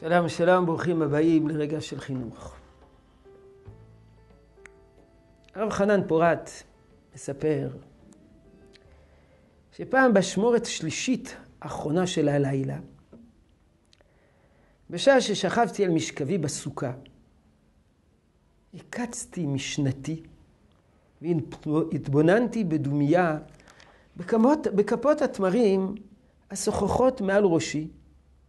שלום, שלום, ברוכים הבאים לרגע של חינוך. הרב חנן פורת מספר שפעם באשמורת שלישית האחרונה של הלילה, בשעה ששכבתי על משכבי בסוכה, הקצתי משנתי והתבוננתי בדומייה בכפות, בכפות התמרים השוחחות מעל ראשי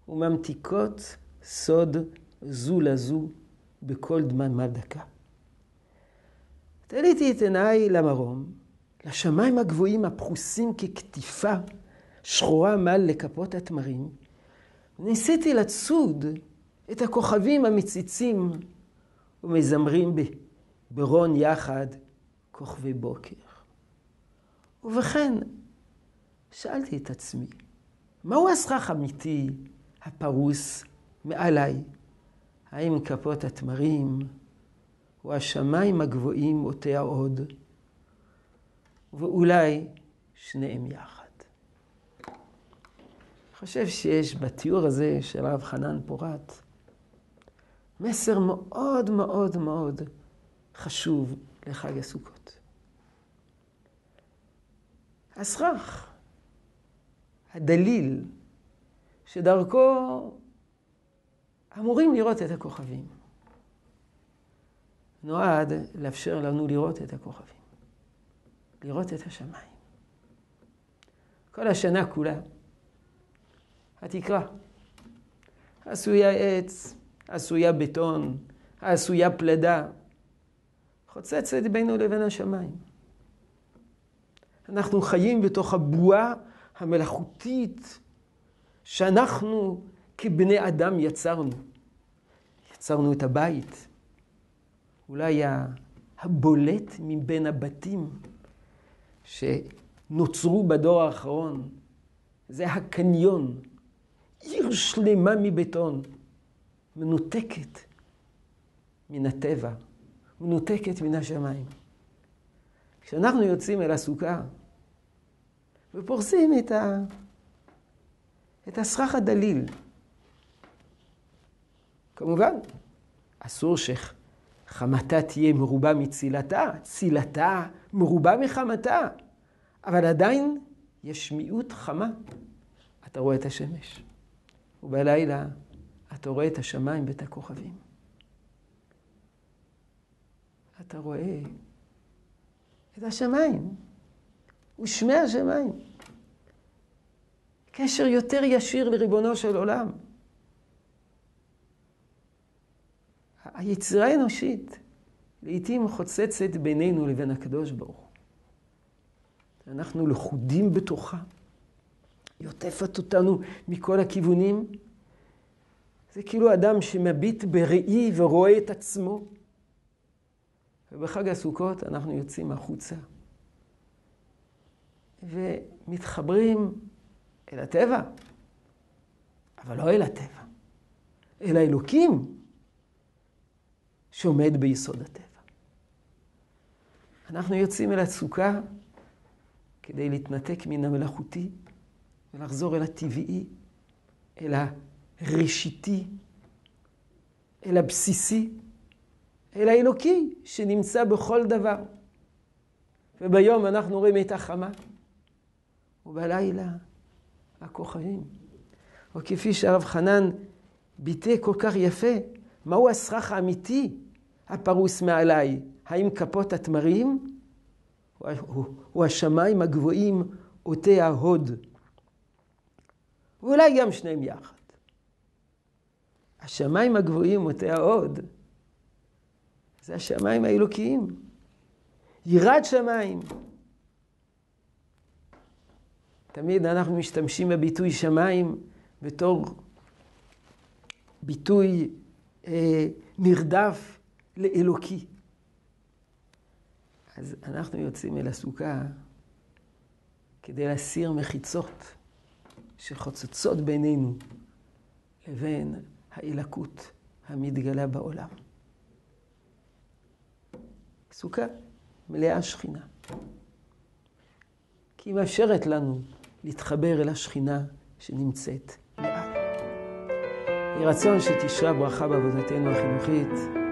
וממתיקות סוד זו לזו בכל דממה דקה. תליתי את עיניי למרום, לשמיים הגבוהים הפחוסים כקטיפה שחורה מעל לכפות התמרים, ניסיתי לצוד את הכוכבים המציצים ומזמרים ברון יחד כוכבי בוקר. ובכן, שאלתי את עצמי, מהו הסכך אמיתי הפרוס מעליי? האם כפות התמרים או השמיים הגבוהים אותי העוד? ואולי שניהם יחד. אני חושב שיש בתיאור הזה של הרב חנן פורת מסר מאוד מאוד מאוד חשוב לחג הסוכות. הסכך, הדליל, שדרכו אמורים לראות את הכוכבים, נועד לאפשר לנו לראות את הכוכבים, לראות את השמיים. כל השנה כולה, התקרה, עשויה עץ, עשויה בטון, עשויה פלדה, חוצצת בינו לבין השמיים. אנחנו חיים בתוך הבועה המלאכותית שאנחנו כבני אדם יצרנו. יצרנו את הבית, אולי הבולט מבין הבתים שנוצרו בדור האחרון. זה הקניון, עיר שלמה מבטון, מנותקת מן הטבע, מנותקת מן השמיים. כשאנחנו יוצאים אל הסוכה ופורסים את, ה... את הסכך הדליל, כמובן, אסור שחמתה תהיה מרובה מצילתה, צילתה מרובה מחמתה, אבל עדיין יש מיעוט חמה. אתה רואה את השמש, ובלילה אתה רואה את השמיים ואת הכוכבים. אתה רואה את השמיים ושמי השמיים. קשר יותר ישיר לריבונו של עולם. היצירה האנושית לעתים חוצצת בינינו לבין הקדוש ברוך הוא. אנחנו לכודים בתוכה, היא עוטפת אותנו מכל הכיוונים. זה כאילו אדם שמביט בראי ורואה את עצמו. ובחג הסוכות אנחנו יוצאים החוצה ומתחברים אל הטבע, אבל לא אל הטבע, אל האלוקים שעומד ביסוד הטבע. אנחנו יוצאים אל הסוכה כדי להתנתק מן המלאכותי ולחזור אל הטבעי, אל הראשיתי, אל הבסיסי, אל האלוקי שנמצא בכל דבר. וביום אנחנו רואים את החמה, ובלילה הכוכבים. או כפי שהרב חנן ביטא כל כך יפה, מהו הסכך האמיתי הפרוס מעליי? האם כפות התמרים או השמיים הגבוהים עוטי ההוד? ואולי גם שניהם יחד. השמיים הגבוהים עוטי ההוד זה השמיים האלוקיים. יראת שמיים. תמיד אנחנו משתמשים בביטוי שמיים בתור ביטוי אה, נרדף לאלוקי. אז אנחנו יוצאים אל הסוכה כדי להסיר מחיצות שחוצצות בינינו לבין האלקות המתגלה בעולם. סוכה מלאה שכינה. כי היא מאפשרת לנו להתחבר אל השכינה שנמצאת מעל. יהי רצון שתשרה ברכה בעבודתנו החינוכית.